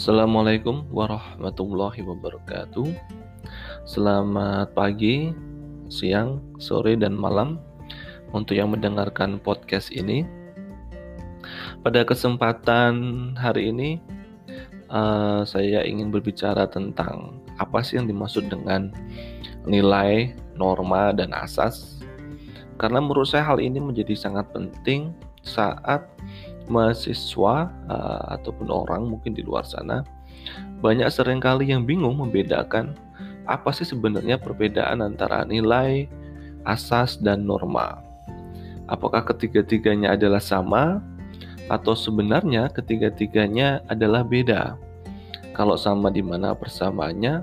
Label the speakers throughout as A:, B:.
A: Assalamualaikum warahmatullahi wabarakatuh. Selamat pagi, siang, sore, dan malam untuk yang mendengarkan podcast ini. Pada kesempatan hari ini, uh, saya ingin berbicara tentang apa sih yang dimaksud dengan nilai, norma, dan asas. Karena menurut saya hal ini menjadi sangat penting saat mahasiswa uh, ataupun orang mungkin di luar sana banyak sering kali yang bingung membedakan apa sih sebenarnya perbedaan antara nilai, asas, dan norma. Apakah ketiga-tiganya adalah sama atau sebenarnya ketiga-tiganya adalah beda? Kalau sama di mana persamaannya?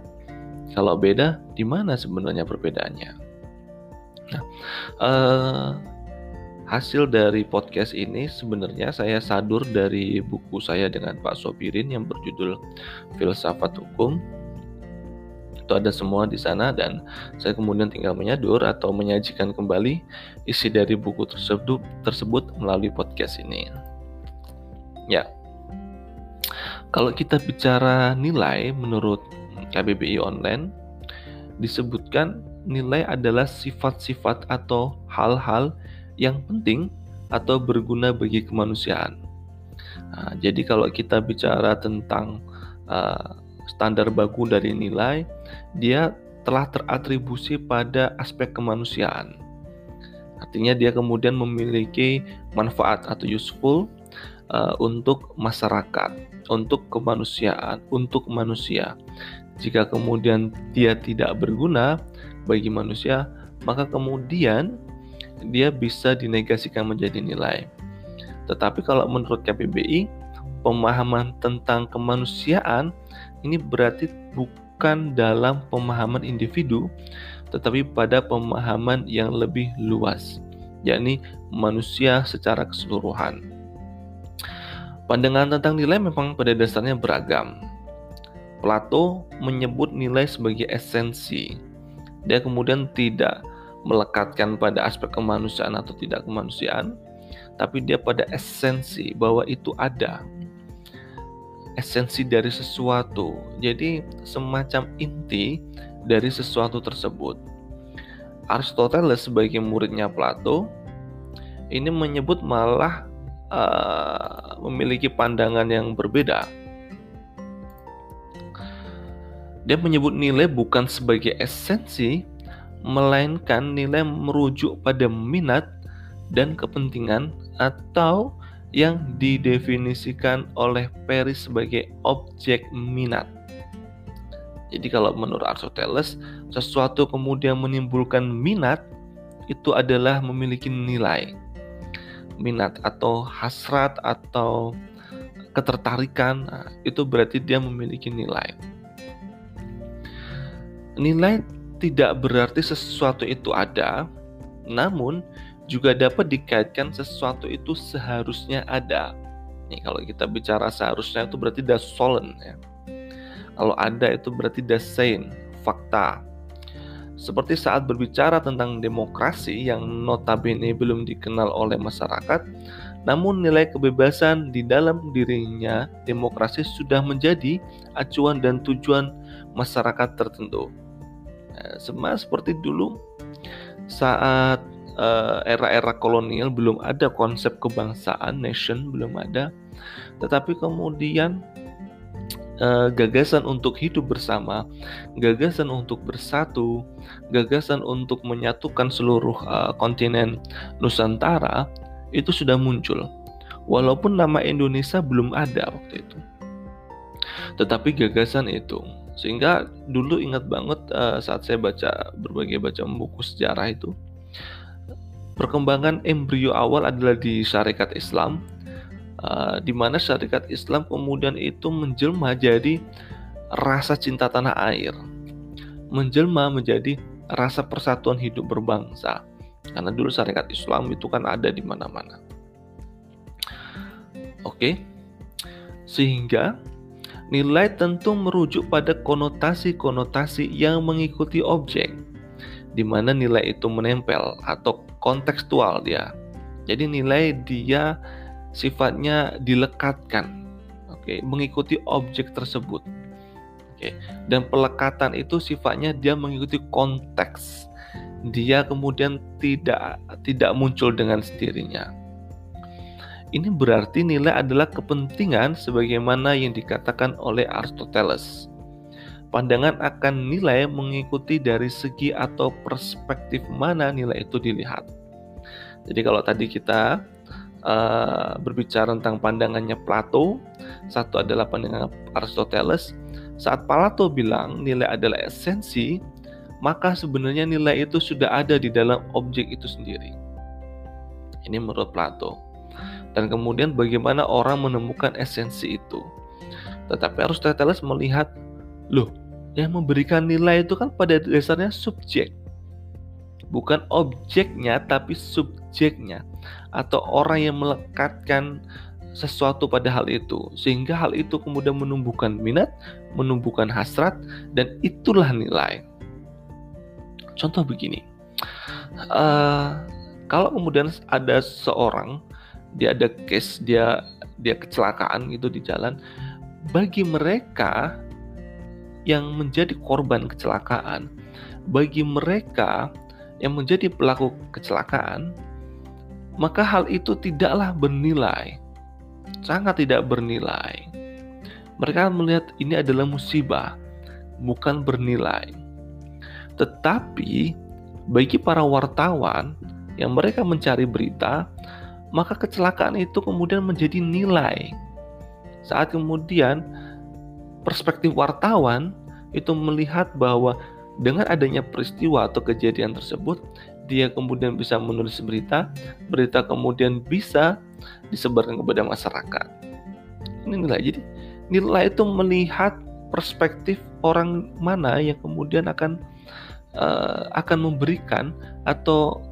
A: Kalau beda di mana sebenarnya perbedaannya? Nah, uh, Hasil dari podcast ini sebenarnya saya sadur dari buku saya dengan Pak Sopirin yang berjudul Filsafat Hukum. Itu ada semua di sana dan saya kemudian tinggal menyadur atau menyajikan kembali isi dari buku tersebut tersebut melalui podcast ini. Ya. Kalau kita bicara nilai menurut KBBI online disebutkan nilai adalah sifat-sifat atau hal-hal yang penting atau berguna bagi kemanusiaan. Nah, jadi kalau kita bicara tentang uh, standar baku dari nilai, dia telah teratribusi pada aspek kemanusiaan. Artinya dia kemudian memiliki manfaat atau useful uh, untuk masyarakat, untuk kemanusiaan, untuk manusia. Jika kemudian dia tidak berguna bagi manusia, maka kemudian dia bisa dinegasikan menjadi nilai. Tetapi kalau menurut KPBI, pemahaman tentang kemanusiaan ini berarti bukan dalam pemahaman individu, tetapi pada pemahaman yang lebih luas, yakni manusia secara keseluruhan. Pandangan tentang nilai memang pada dasarnya beragam. Plato menyebut nilai sebagai esensi. Dia kemudian tidak melekatkan pada aspek kemanusiaan atau tidak kemanusiaan, tapi dia pada esensi bahwa itu ada. Esensi dari sesuatu. Jadi semacam inti dari sesuatu tersebut. Aristoteles sebagai muridnya Plato ini menyebut malah uh, memiliki pandangan yang berbeda. Dia menyebut nilai bukan sebagai esensi, melainkan nilai merujuk pada minat dan kepentingan atau yang didefinisikan oleh Paris sebagai objek minat. Jadi kalau menurut Aristoteles, sesuatu kemudian menimbulkan minat itu adalah memiliki nilai. Minat atau hasrat atau ketertarikan nah, itu berarti dia memiliki nilai. Nilai tidak berarti sesuatu itu ada, namun juga dapat dikaitkan sesuatu itu seharusnya ada. Nih, kalau kita bicara seharusnya itu berarti das solent ya. Kalau ada itu berarti das sein, fakta. Seperti saat berbicara tentang demokrasi yang notabene belum dikenal oleh masyarakat, namun nilai kebebasan di dalam dirinya demokrasi sudah menjadi acuan dan tujuan masyarakat tertentu. Eh, sama seperti dulu saat uh, era-era kolonial belum ada konsep kebangsaan nation belum ada. Tetapi kemudian uh, gagasan untuk hidup bersama gagasan untuk bersatu gagasan untuk menyatukan seluruh uh, kontinen Nusantara itu sudah muncul. Walaupun nama Indonesia belum ada waktu itu. Tetapi gagasan itu sehingga dulu ingat banget uh, saat saya baca berbagai baca buku sejarah itu perkembangan embrio awal adalah di syarikat Islam uh, di mana syarikat Islam kemudian itu menjelma jadi rasa cinta tanah air. Menjelma menjadi rasa persatuan hidup berbangsa. Karena dulu syarikat Islam itu kan ada di mana-mana. Oke. Sehingga Nilai tentu merujuk pada konotasi-konotasi yang mengikuti objek, di mana nilai itu menempel atau kontekstual dia. Jadi nilai dia sifatnya dilekatkan. Oke, mengikuti objek tersebut. Oke. Dan pelekatan itu sifatnya dia mengikuti konteks. Dia kemudian tidak tidak muncul dengan sendirinya. Ini berarti nilai adalah kepentingan sebagaimana yang dikatakan oleh Aristoteles. Pandangan akan nilai mengikuti dari segi atau perspektif mana nilai itu dilihat. Jadi kalau tadi kita uh, berbicara tentang pandangannya Plato, satu adalah pandangan Aristoteles, saat Plato bilang nilai adalah esensi, maka sebenarnya nilai itu sudah ada di dalam objek itu sendiri. Ini menurut Plato. Dan kemudian bagaimana orang menemukan esensi itu. Tetapi Aristoteles melihat, loh, yang memberikan nilai itu kan pada dasarnya subjek. Bukan objeknya, tapi subjeknya. Atau orang yang melekatkan sesuatu pada hal itu sehingga hal itu kemudian menumbuhkan minat, menumbuhkan hasrat dan itulah nilai. Contoh begini, uh, kalau kemudian ada seorang dia ada case dia dia kecelakaan gitu di jalan, bagi mereka yang menjadi korban kecelakaan, bagi mereka yang menjadi pelaku kecelakaan, maka hal itu tidaklah bernilai sangat tidak bernilai. Mereka melihat ini adalah musibah, bukan bernilai. Tetapi bagi para wartawan yang mereka mencari berita, maka kecelakaan itu kemudian menjadi nilai. Saat kemudian perspektif wartawan itu melihat bahwa dengan adanya peristiwa atau kejadian tersebut, dia kemudian bisa menulis berita, berita kemudian bisa disebarkan kepada masyarakat. Ini nilai. Jadi nilai itu melihat perspektif orang mana yang kemudian akan uh, akan memberikan atau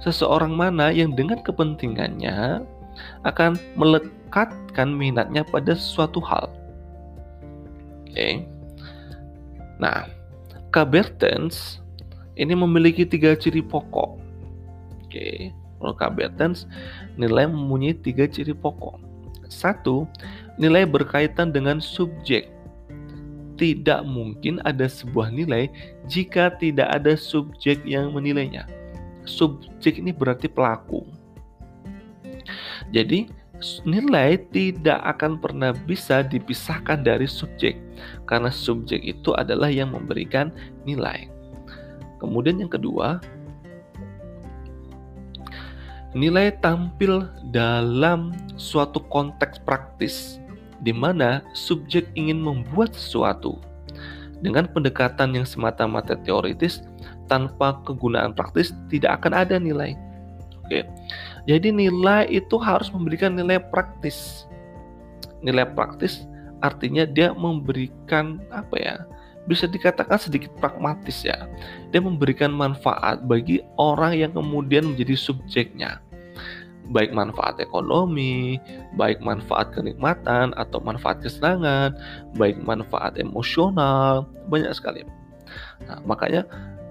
A: seseorang mana yang dengan kepentingannya akan melekatkan minatnya pada sesuatu hal. Oke. Okay. Nah, Kabertens ini memiliki tiga ciri pokok. Oke, menurut Kabertens nilai mempunyai tiga ciri pokok. Satu, nilai berkaitan dengan subjek. Tidak mungkin ada sebuah nilai jika tidak ada subjek yang menilainya. Subjek ini berarti pelaku. Jadi, nilai tidak akan pernah bisa dipisahkan dari subjek, karena subjek itu adalah yang memberikan nilai. Kemudian yang kedua, nilai tampil dalam suatu konteks praktis di mana subjek ingin membuat sesuatu dengan pendekatan yang semata-mata teoritis tanpa kegunaan praktis tidak akan ada nilai. Oke. Jadi nilai itu harus memberikan nilai praktis. Nilai praktis artinya dia memberikan apa ya? bisa dikatakan sedikit pragmatis ya. Dia memberikan manfaat bagi orang yang kemudian menjadi subjeknya. Baik manfaat ekonomi, baik manfaat kenikmatan atau manfaat kesenangan, baik manfaat emosional, banyak sekali. Nah, makanya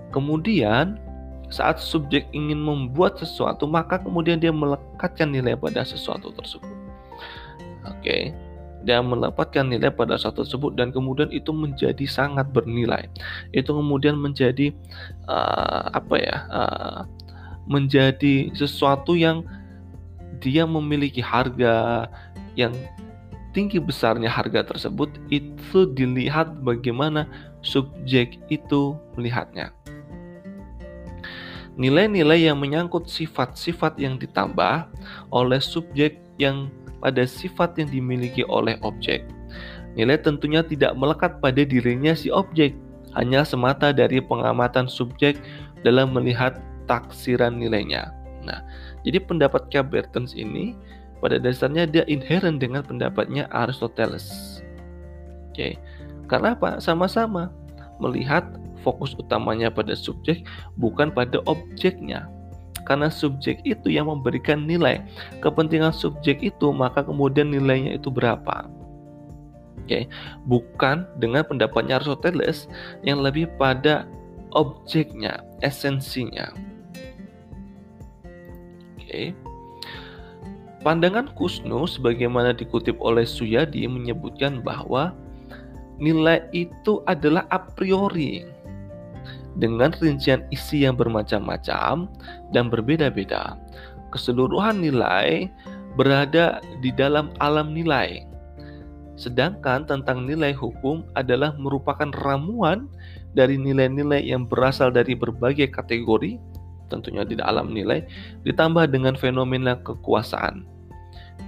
A: kemudian saat subjek ingin membuat sesuatu, maka kemudian dia melekatkan nilai pada sesuatu tersebut. Oke. Dia mendapatkan nilai pada satu tersebut dan kemudian itu menjadi sangat bernilai itu kemudian menjadi uh, apa ya uh, menjadi sesuatu yang dia memiliki harga yang tinggi besarnya harga tersebut itu dilihat bagaimana subjek itu melihatnya nilai-nilai yang menyangkut sifat-sifat yang ditambah oleh subjek yang pada sifat yang dimiliki oleh objek. Nilai tentunya tidak melekat pada dirinya si objek, hanya semata dari pengamatan subjek dalam melihat taksiran nilainya. Nah, jadi pendapat Bertens ini pada dasarnya dia inherent dengan pendapatnya Aristoteles. Oke, karena apa? Sama-sama melihat fokus utamanya pada subjek bukan pada objeknya karena subjek itu yang memberikan nilai. Kepentingan subjek itu maka kemudian nilainya itu berapa. Oke, okay. bukan dengan pendapatnya Aristoteles yang lebih pada objeknya, esensinya. Oke. Okay. Pandangan Kusno sebagaimana dikutip oleh Suyadi menyebutkan bahwa nilai itu adalah a priori dengan rincian isi yang bermacam-macam dan berbeda-beda. Keseluruhan nilai berada di dalam alam nilai. Sedangkan tentang nilai hukum adalah merupakan ramuan dari nilai-nilai yang berasal dari berbagai kategori, tentunya di dalam nilai, ditambah dengan fenomena kekuasaan.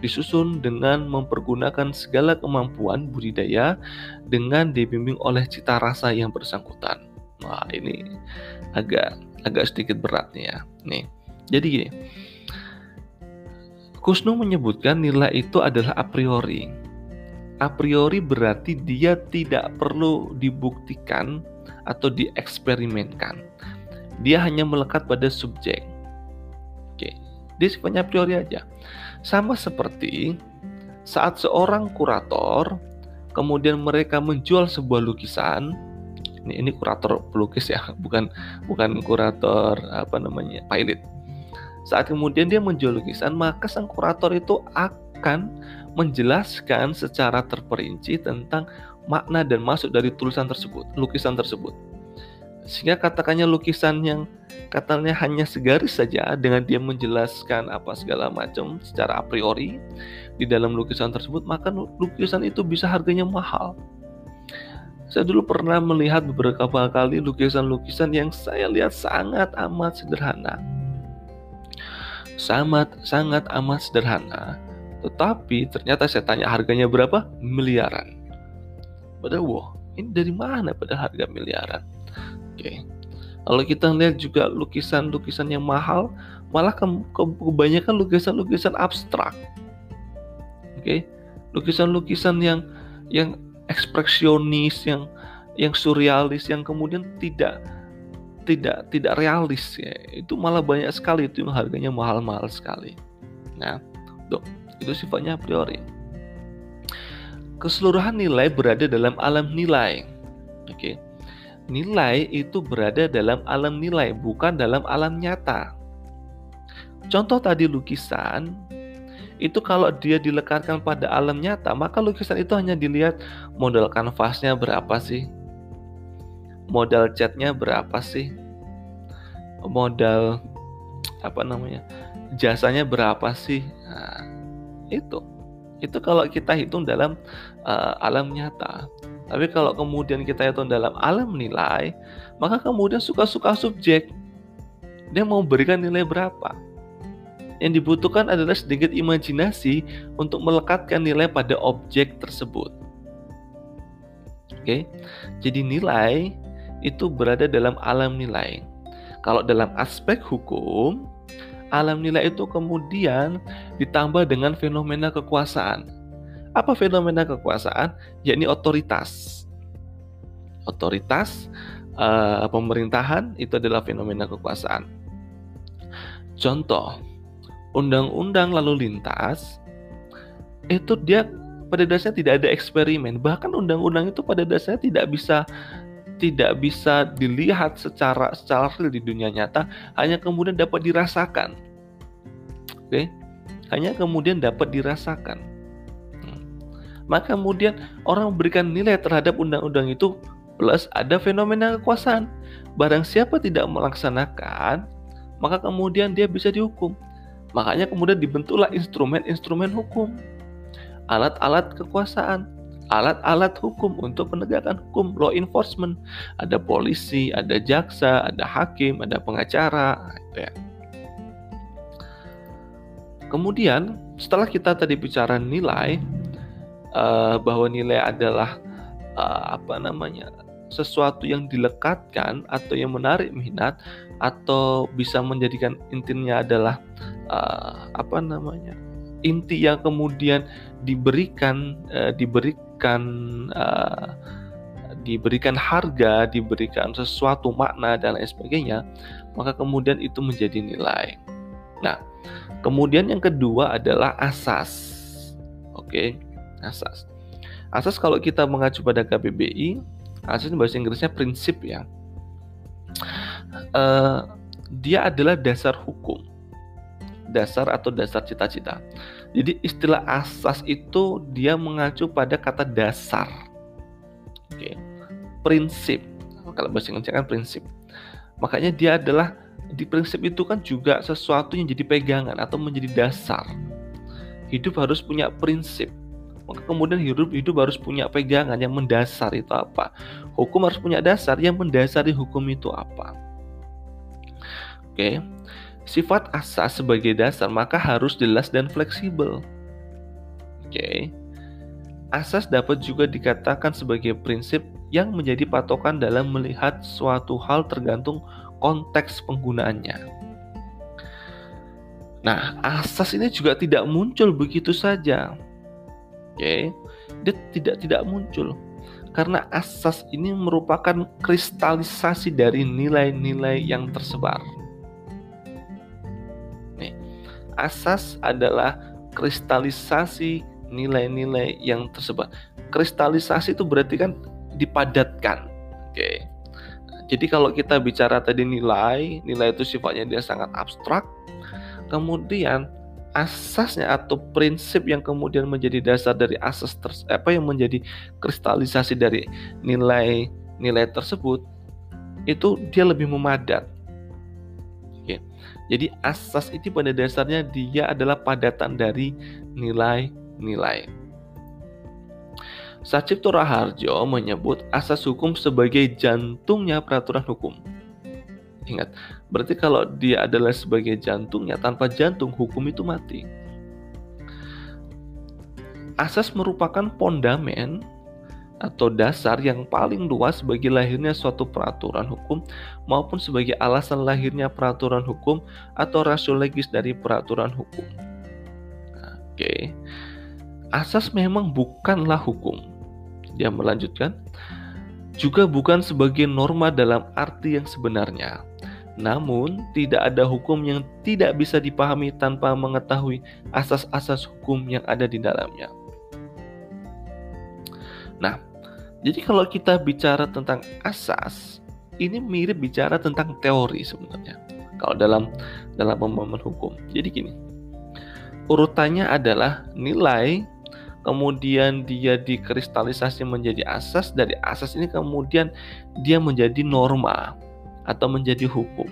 A: Disusun dengan mempergunakan segala kemampuan budidaya dengan dibimbing oleh cita rasa yang bersangkutan. Wah, ini agak agak sedikit berat nih ya. Nih. Jadi gini. Kusno menyebutkan nilai itu adalah a priori. A priori berarti dia tidak perlu dibuktikan atau dieksperimenkan. Dia hanya melekat pada subjek. Oke, dia sifatnya a priori aja. Sama seperti saat seorang kurator kemudian mereka menjual sebuah lukisan ini ini kurator pelukis ya bukan bukan kurator apa namanya pilot saat kemudian dia menjual lukisan maka sang kurator itu akan menjelaskan secara terperinci tentang makna dan masuk dari tulisan tersebut lukisan tersebut. Sehingga katakannya lukisan yang katanya hanya segaris saja dengan dia menjelaskan apa segala macam secara a priori di dalam lukisan tersebut maka lukisan itu bisa harganya mahal saya dulu pernah melihat beberapa kali lukisan-lukisan yang saya lihat sangat amat sederhana. Sangat sangat amat sederhana, tetapi ternyata saya tanya harganya berapa? Miliaran. Padahal wah, ini dari mana pada harga miliaran? Oke. Kalau kita lihat juga lukisan-lukisan yang mahal, malah ke kebanyakan lukisan-lukisan abstrak. Oke. Lukisan-lukisan yang yang ekspresionis yang yang surrealis yang kemudian tidak tidak tidak realis ya. Itu malah banyak sekali itu yang harganya mahal-mahal sekali. Nah tuh itu sifatnya a priori. Keseluruhan nilai berada dalam alam nilai. Oke. Nilai itu berada dalam alam nilai bukan dalam alam nyata. Contoh tadi lukisan itu kalau dia dilekatkan pada alam nyata, maka lukisan itu hanya dilihat model kanvasnya berapa sih, modal catnya berapa sih, modal apa namanya, jasanya berapa sih, nah, itu itu kalau kita hitung dalam uh, alam nyata. Tapi kalau kemudian kita hitung dalam alam nilai, maka kemudian suka-suka subjek. Dia mau berikan nilai berapa? Yang dibutuhkan adalah sedikit imajinasi untuk melekatkan nilai pada objek tersebut. Oke, jadi nilai itu berada dalam alam nilai. Kalau dalam aspek hukum, alam nilai itu kemudian ditambah dengan fenomena kekuasaan. Apa fenomena kekuasaan? Yakni otoritas. Otoritas uh, pemerintahan itu adalah fenomena kekuasaan. Contoh, undang-undang lalu lintas itu dia pada dasarnya tidak ada eksperimen. Bahkan undang-undang itu pada dasarnya tidak bisa tidak bisa dilihat secara secara real di dunia nyata hanya kemudian dapat dirasakan. Oke? Hanya kemudian dapat dirasakan. Hmm. maka kemudian orang memberikan nilai terhadap undang-undang itu plus ada fenomena kekuasaan. Barang siapa tidak melaksanakan maka kemudian dia bisa dihukum Makanya kemudian dibentuklah instrumen-instrumen hukum, alat-alat kekuasaan, alat-alat hukum untuk penegakan hukum, law enforcement. Ada polisi, ada jaksa, ada hakim, ada pengacara, itu ya. Kemudian setelah kita tadi bicara nilai, uh, bahwa nilai adalah uh, apa namanya sesuatu yang dilekatkan atau yang menarik minat atau bisa menjadikan intinya adalah uh, apa namanya inti yang kemudian diberikan uh, diberikan uh, diberikan harga diberikan sesuatu makna dan lain sebagainya maka kemudian itu menjadi nilai. Nah kemudian yang kedua adalah asas. Oke asas. Asas kalau kita mengacu pada KBBI asas bahasa Inggrisnya prinsip ya uh, dia adalah dasar hukum dasar atau dasar cita-cita Jadi istilah asas itu dia mengacu pada kata dasar. Oke. Prinsip. Kalau bahasa Inggris kan prinsip. Makanya dia adalah di prinsip itu kan juga sesuatu yang jadi pegangan atau menjadi dasar. Hidup harus punya prinsip. Maka kemudian hidup hidup harus punya pegangan yang mendasar itu apa? Hukum harus punya dasar yang mendasari hukum itu apa? Oke. Sifat asas sebagai dasar maka harus jelas dan fleksibel. Oke. Asas dapat juga dikatakan sebagai prinsip yang menjadi patokan dalam melihat suatu hal tergantung konteks penggunaannya. Nah, asas ini juga tidak muncul begitu saja. Oke, dia tidak tidak muncul karena asas ini merupakan kristalisasi dari nilai-nilai yang tersebar. Nih, asas adalah kristalisasi nilai-nilai yang tersebar. Kristalisasi itu berarti kan dipadatkan. Oke. Jadi kalau kita bicara tadi nilai, nilai itu sifatnya dia sangat abstrak. Kemudian asasnya atau prinsip yang kemudian menjadi dasar dari asas ters apa yang menjadi kristalisasi dari nilai nilai tersebut itu dia lebih memadat. Oke. Jadi asas itu pada dasarnya dia adalah padatan dari nilai-nilai. Sacipto Raharjo menyebut asas hukum sebagai jantungnya peraturan hukum. Ingat, berarti kalau dia adalah sebagai jantungnya, tanpa jantung hukum itu mati. Asas merupakan pondamen atau dasar yang paling luas bagi lahirnya suatu peraturan hukum maupun sebagai alasan lahirnya peraturan hukum atau rasio legis dari peraturan hukum. Oke. Asas memang bukanlah hukum, dia melanjutkan, juga bukan sebagai norma dalam arti yang sebenarnya. Namun, tidak ada hukum yang tidak bisa dipahami tanpa mengetahui asas-asas hukum yang ada di dalamnya. Nah, jadi kalau kita bicara tentang asas, ini mirip bicara tentang teori sebenarnya. Kalau dalam dalam pemahaman hukum. Jadi gini. Urutannya adalah nilai kemudian dia dikristalisasi menjadi asas, dari asas ini kemudian dia menjadi norma atau menjadi hukum.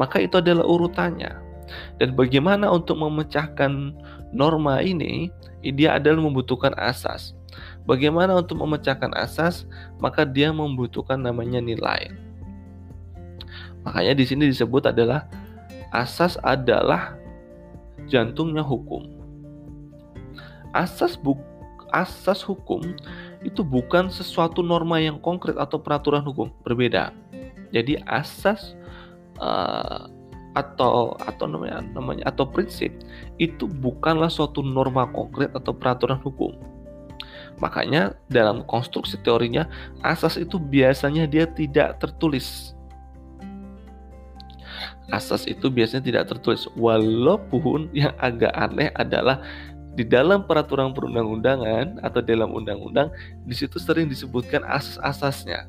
A: Maka itu adalah urutannya. Dan bagaimana untuk memecahkan norma ini? Dia adalah membutuhkan asas. Bagaimana untuk memecahkan asas? Maka dia membutuhkan namanya nilai. Makanya di sini disebut adalah asas adalah jantungnya hukum asas buk asas hukum itu bukan sesuatu norma yang konkret atau peraturan hukum berbeda jadi asas uh, atau atau namanya namanya atau prinsip itu bukanlah suatu norma konkret atau peraturan hukum makanya dalam konstruksi teorinya asas itu biasanya dia tidak tertulis asas itu biasanya tidak tertulis walaupun yang agak aneh adalah di dalam peraturan perundang-undangan atau dalam undang-undang di situ sering disebutkan asas-asasnya.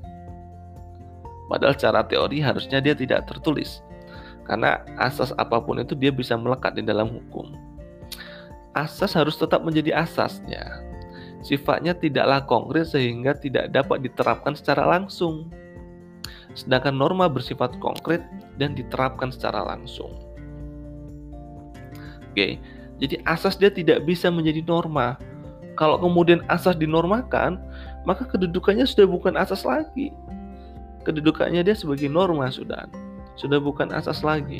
A: Padahal cara teori harusnya dia tidak tertulis. Karena asas apa pun itu dia bisa melekat di dalam hukum. Asas harus tetap menjadi asasnya. Sifatnya tidaklah konkret sehingga tidak dapat diterapkan secara langsung. Sedangkan norma bersifat konkret dan diterapkan secara langsung. Oke, jadi asas dia tidak bisa menjadi norma. Kalau kemudian asas dinormakan, maka kedudukannya sudah bukan asas lagi. Kedudukannya dia sebagai norma sudah, sudah bukan asas lagi.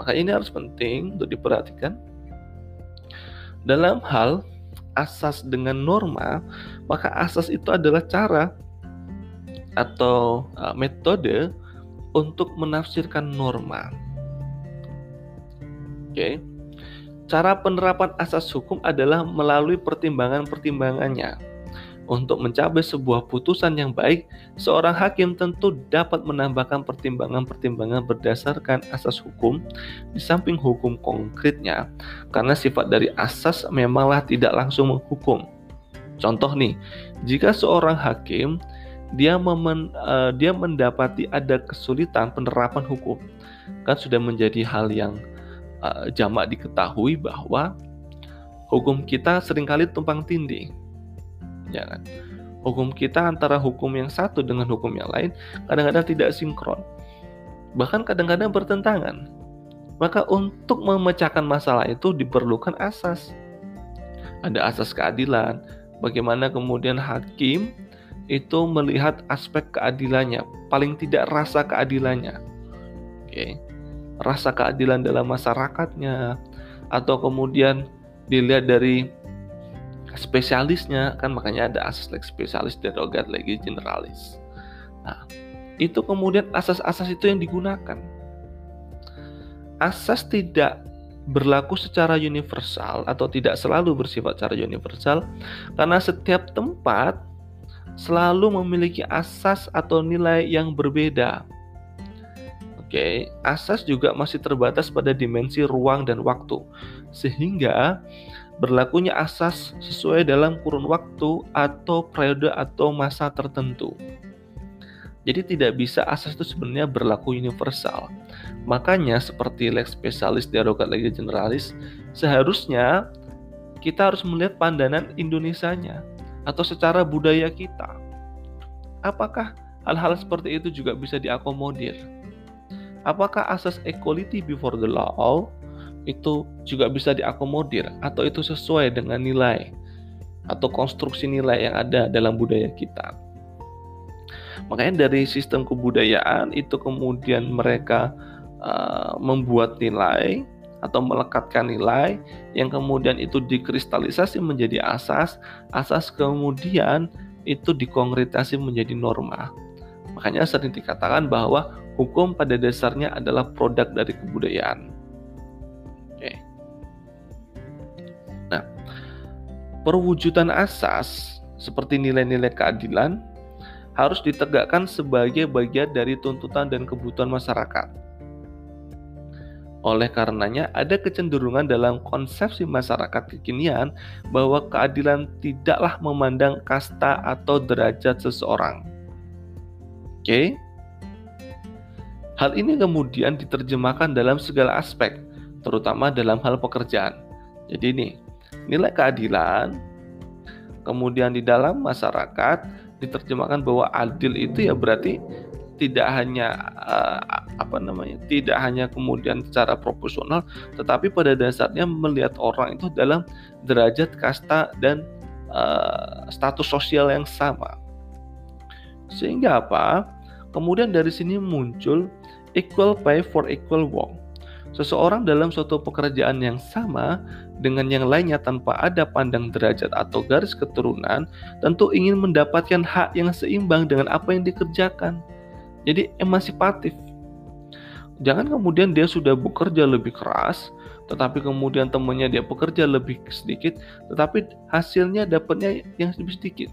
A: Maka ini harus penting untuk diperhatikan. Dalam hal asas dengan norma, maka asas itu adalah cara atau uh, metode untuk menafsirkan norma. Oke. Okay. Cara penerapan asas hukum adalah melalui pertimbangan-pertimbangannya. Untuk mencapai sebuah putusan yang baik, seorang hakim tentu dapat menambahkan pertimbangan-pertimbangan berdasarkan asas hukum di samping hukum konkretnya, karena sifat dari asas memanglah tidak langsung menghukum. Contoh nih, jika seorang hakim dia memen, uh, dia mendapati ada kesulitan penerapan hukum, kan sudah menjadi hal yang uh, jamak diketahui bahwa hukum kita sering kali tumpang tindih. Ya kan? Hukum kita antara hukum yang satu dengan hukum yang lain kadang-kadang tidak sinkron. Bahkan kadang-kadang bertentangan. Maka untuk memecahkan masalah itu diperlukan asas. Ada asas keadilan, bagaimana kemudian hakim itu melihat aspek keadilannya, paling tidak rasa keadilannya. Oke. Rasa keadilan dalam masyarakatnya atau kemudian dilihat dari spesialisnya kan makanya ada asas leg spesialis derogat lagi generalis. Nah, itu kemudian asas-asas itu yang digunakan. Asas tidak berlaku secara universal atau tidak selalu bersifat secara universal karena setiap tempat selalu memiliki asas atau nilai yang berbeda. Oke, asas juga masih terbatas pada dimensi ruang dan waktu, sehingga berlakunya asas sesuai dalam kurun waktu atau periode atau masa tertentu. Jadi tidak bisa asas itu sebenarnya berlaku universal. Makanya seperti lex specialis derogat legi generalis, seharusnya kita harus melihat pandangan Indonesianya atau secara budaya kita. Apakah hal-hal seperti itu juga bisa diakomodir? Apakah asas equality before the law itu juga bisa diakomodir atau itu sesuai dengan nilai atau konstruksi nilai yang ada dalam budaya kita. Makanya dari sistem kebudayaan itu kemudian mereka uh, membuat nilai atau melekatkan nilai yang kemudian itu dikristalisasi menjadi asas, asas kemudian itu dikonkretasi menjadi norma. Makanya sering dikatakan bahwa hukum pada dasarnya adalah produk dari kebudayaan. Perwujudan asas seperti nilai-nilai keadilan harus ditegakkan sebagai bagian dari tuntutan dan kebutuhan masyarakat. Oleh karenanya, ada kecenderungan dalam konsepsi masyarakat kekinian bahwa keadilan tidaklah memandang kasta atau derajat seseorang. Oke, hal ini kemudian diterjemahkan dalam segala aspek, terutama dalam hal pekerjaan. Jadi, ini nilai keadilan kemudian di dalam masyarakat diterjemahkan bahwa adil itu ya berarti tidak hanya uh, apa namanya tidak hanya kemudian secara proporsional tetapi pada dasarnya melihat orang itu dalam derajat kasta dan uh, status sosial yang sama. Sehingga apa? Kemudian dari sini muncul equal pay for equal work Seseorang dalam suatu pekerjaan yang sama dengan yang lainnya tanpa ada pandang derajat atau garis keturunan, tentu ingin mendapatkan hak yang seimbang dengan apa yang dikerjakan. Jadi emancipatif. Jangan kemudian dia sudah bekerja lebih keras, tetapi kemudian temannya dia bekerja lebih sedikit, tetapi hasilnya dapatnya yang lebih sedikit.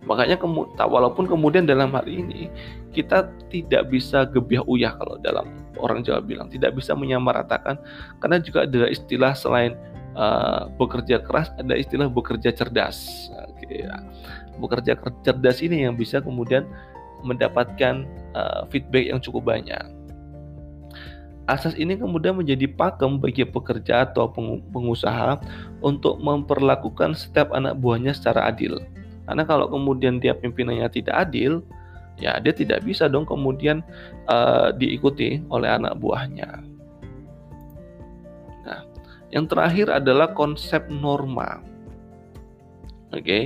A: Makanya walaupun kemudian dalam hal ini kita tidak bisa gebiah uyah kalau dalam orang Jawa bilang tidak bisa menyamaratakan karena juga ada istilah selain uh, bekerja keras ada istilah bekerja cerdas. Oke, ya. Bekerja cerdas ini yang bisa kemudian mendapatkan uh, feedback yang cukup banyak. Asas ini kemudian menjadi pakem bagi pekerja atau pengusaha untuk memperlakukan setiap anak buahnya secara adil. Karena kalau kemudian dia pimpinannya tidak adil, ya dia tidak bisa dong kemudian uh, diikuti oleh anak buahnya. Nah, yang terakhir adalah konsep norma. Oke, okay?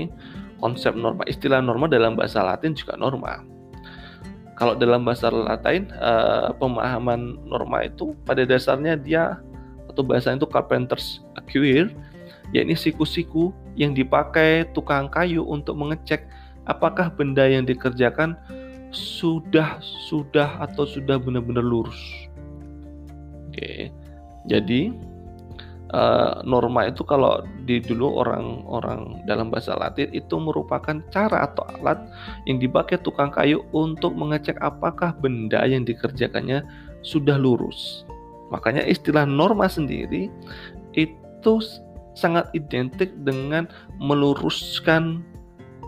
A: konsep norma, istilah norma dalam bahasa Latin juga norma. Kalau dalam bahasa Latin, uh, pemahaman norma itu pada dasarnya dia atau bahasa itu carpenter's acquire yakni siku-siku yang dipakai tukang kayu untuk mengecek apakah benda yang dikerjakan sudah sudah atau sudah benar-benar lurus. Oke. Jadi uh, norma itu kalau di dulu orang-orang dalam bahasa Latin itu merupakan cara atau alat yang dipakai tukang kayu untuk mengecek apakah benda yang dikerjakannya sudah lurus. Makanya istilah norma sendiri itu sangat identik dengan meluruskan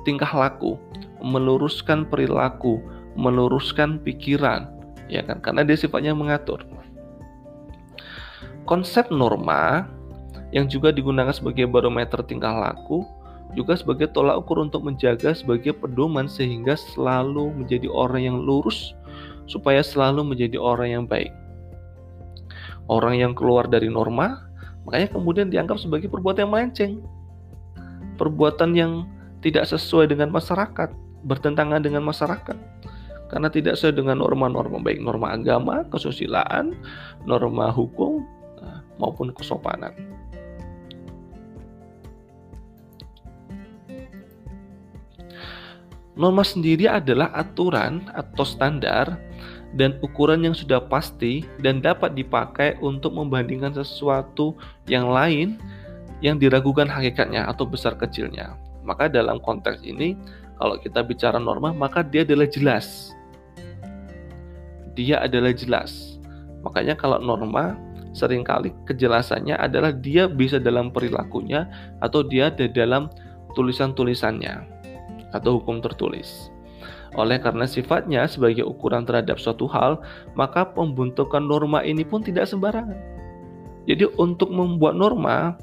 A: tingkah laku, meluruskan perilaku, meluruskan pikiran, ya kan? Karena dia sifatnya mengatur. Konsep norma yang juga digunakan sebagai barometer tingkah laku, juga sebagai tolak ukur untuk menjaga sebagai pedoman sehingga selalu menjadi orang yang lurus supaya selalu menjadi orang yang baik. Orang yang keluar dari norma, makanya kemudian dianggap sebagai perbuatan yang melenceng. Perbuatan yang tidak sesuai dengan masyarakat, bertentangan dengan masyarakat karena tidak sesuai dengan norma-norma baik norma agama, kesusilaan, norma hukum eh, maupun kesopanan. Norma sendiri adalah aturan atau standar dan ukuran yang sudah pasti dan dapat dipakai untuk membandingkan sesuatu yang lain yang diragukan hakikatnya atau besar kecilnya. Maka dalam konteks ini, kalau kita bicara norma, maka dia adalah jelas dia adalah jelas. Makanya kalau norma sering kali kejelasannya adalah dia bisa dalam perilakunya atau dia ada dalam tulisan-tulisannya atau hukum tertulis. Oleh karena sifatnya sebagai ukuran terhadap suatu hal, maka pembentukan norma ini pun tidak sembarangan. Jadi untuk membuat norma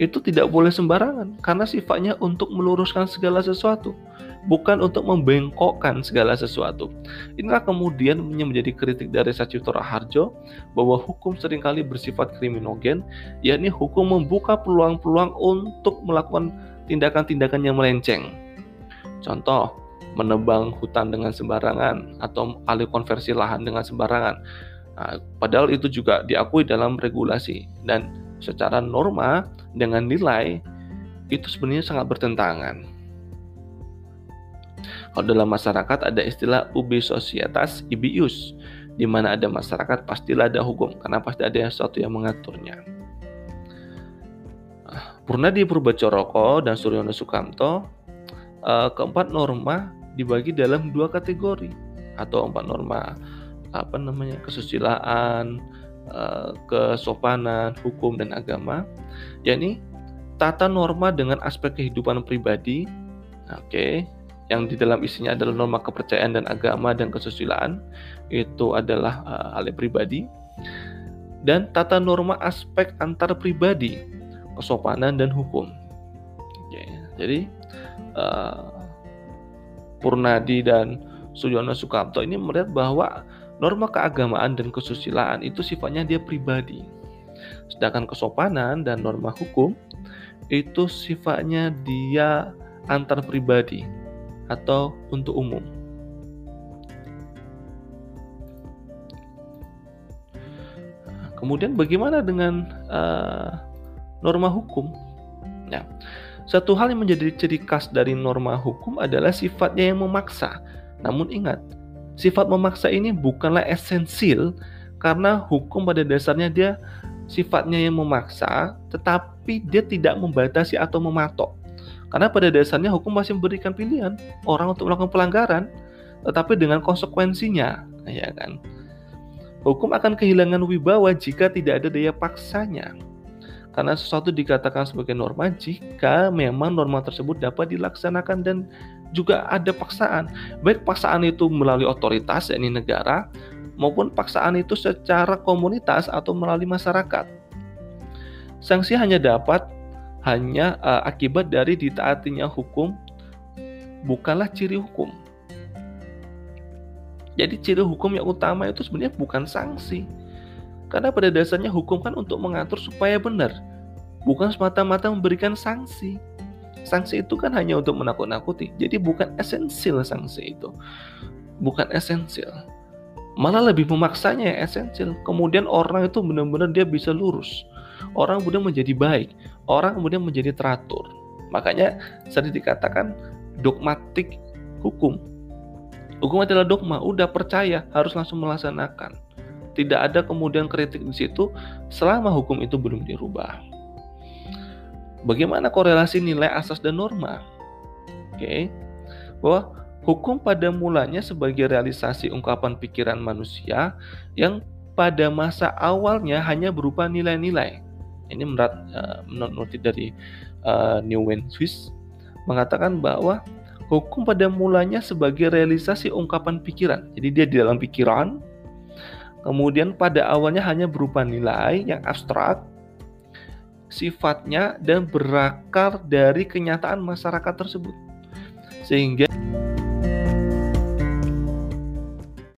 A: itu tidak boleh sembarangan karena sifatnya untuk meluruskan segala sesuatu bukan untuk membengkokkan segala sesuatu. Inilah kemudian menjadi kritik dari Sacipto Harjo bahwa hukum sering kali bersifat kriminogen, yakni hukum membuka peluang-peluang untuk melakukan tindakan-tindakan yang melenceng. Contoh, menebang hutan dengan sembarangan atau alih konversi lahan dengan sembarangan. Nah, padahal itu juga diakui dalam regulasi dan secara norma dengan nilai itu sebenarnya sangat bertentangan. Kalau dalam masyarakat ada istilah ubi societas ibius, di mana ada masyarakat pastilah ada hukum, karena pasti ada sesuatu yang mengaturnya. Purnadi Purbacoroko dan Suryono Sukamto, eh, keempat norma dibagi dalam dua kategori atau empat norma apa namanya kesusilaan, eh, kesopanan, hukum dan agama, yakni tata norma dengan aspek kehidupan pribadi, oke, okay, yang di dalam isinya adalah norma kepercayaan dan agama dan kesusilaan itu adalah uh, hal pribadi dan tata norma aspek antar pribadi kesopanan dan hukum Oke, jadi uh, Purnadi dan Sujono Sukamto ini melihat bahwa norma keagamaan dan kesusilaan itu sifatnya dia pribadi sedangkan kesopanan dan norma hukum itu sifatnya dia antar pribadi atau untuk umum. Kemudian bagaimana dengan uh, norma hukum? Nah, satu hal yang menjadi ciri khas dari norma hukum adalah sifatnya yang memaksa. Namun ingat, sifat memaksa ini bukanlah esensil karena hukum pada dasarnya dia sifatnya yang memaksa, tetapi dia tidak membatasi atau mematok. Karena pada dasarnya hukum masih memberikan pilihan orang untuk melakukan pelanggaran, tetapi dengan konsekuensinya, ya kan? Hukum akan kehilangan wibawa jika tidak ada daya paksanya. Karena sesuatu dikatakan sebagai norma jika memang norma tersebut dapat dilaksanakan dan juga ada paksaan. Baik paksaan itu melalui otoritas yakni negara maupun paksaan itu secara komunitas atau melalui masyarakat. Sanksi hanya dapat hanya uh, akibat dari ditaatinya hukum bukanlah ciri hukum. Jadi ciri hukum yang utama itu sebenarnya bukan sanksi. Karena pada dasarnya hukum kan untuk mengatur supaya benar, bukan semata-mata memberikan sanksi. Sanksi itu kan hanya untuk menakut-nakuti. Jadi bukan esensial sanksi itu. Bukan esensial. Malah lebih memaksanya esensial. Kemudian orang itu benar-benar dia bisa lurus orang kemudian menjadi baik, orang kemudian menjadi teratur. Makanya sering dikatakan dogmatik hukum. Hukum adalah dogma, udah percaya, harus langsung melaksanakan. Tidak ada kemudian kritik di situ selama hukum itu belum dirubah. Bagaimana korelasi nilai asas dan norma? Oke. Okay. Bahwa hukum pada mulanya sebagai realisasi ungkapan pikiran manusia yang pada masa awalnya hanya berupa nilai-nilai ini menurut uh, menurut dari uh, New Wind Swiss mengatakan bahwa hukum pada mulanya sebagai realisasi ungkapan pikiran. Jadi dia di dalam pikiran, kemudian pada awalnya hanya berupa nilai yang abstrak, sifatnya dan berakar dari kenyataan masyarakat tersebut. Sehingga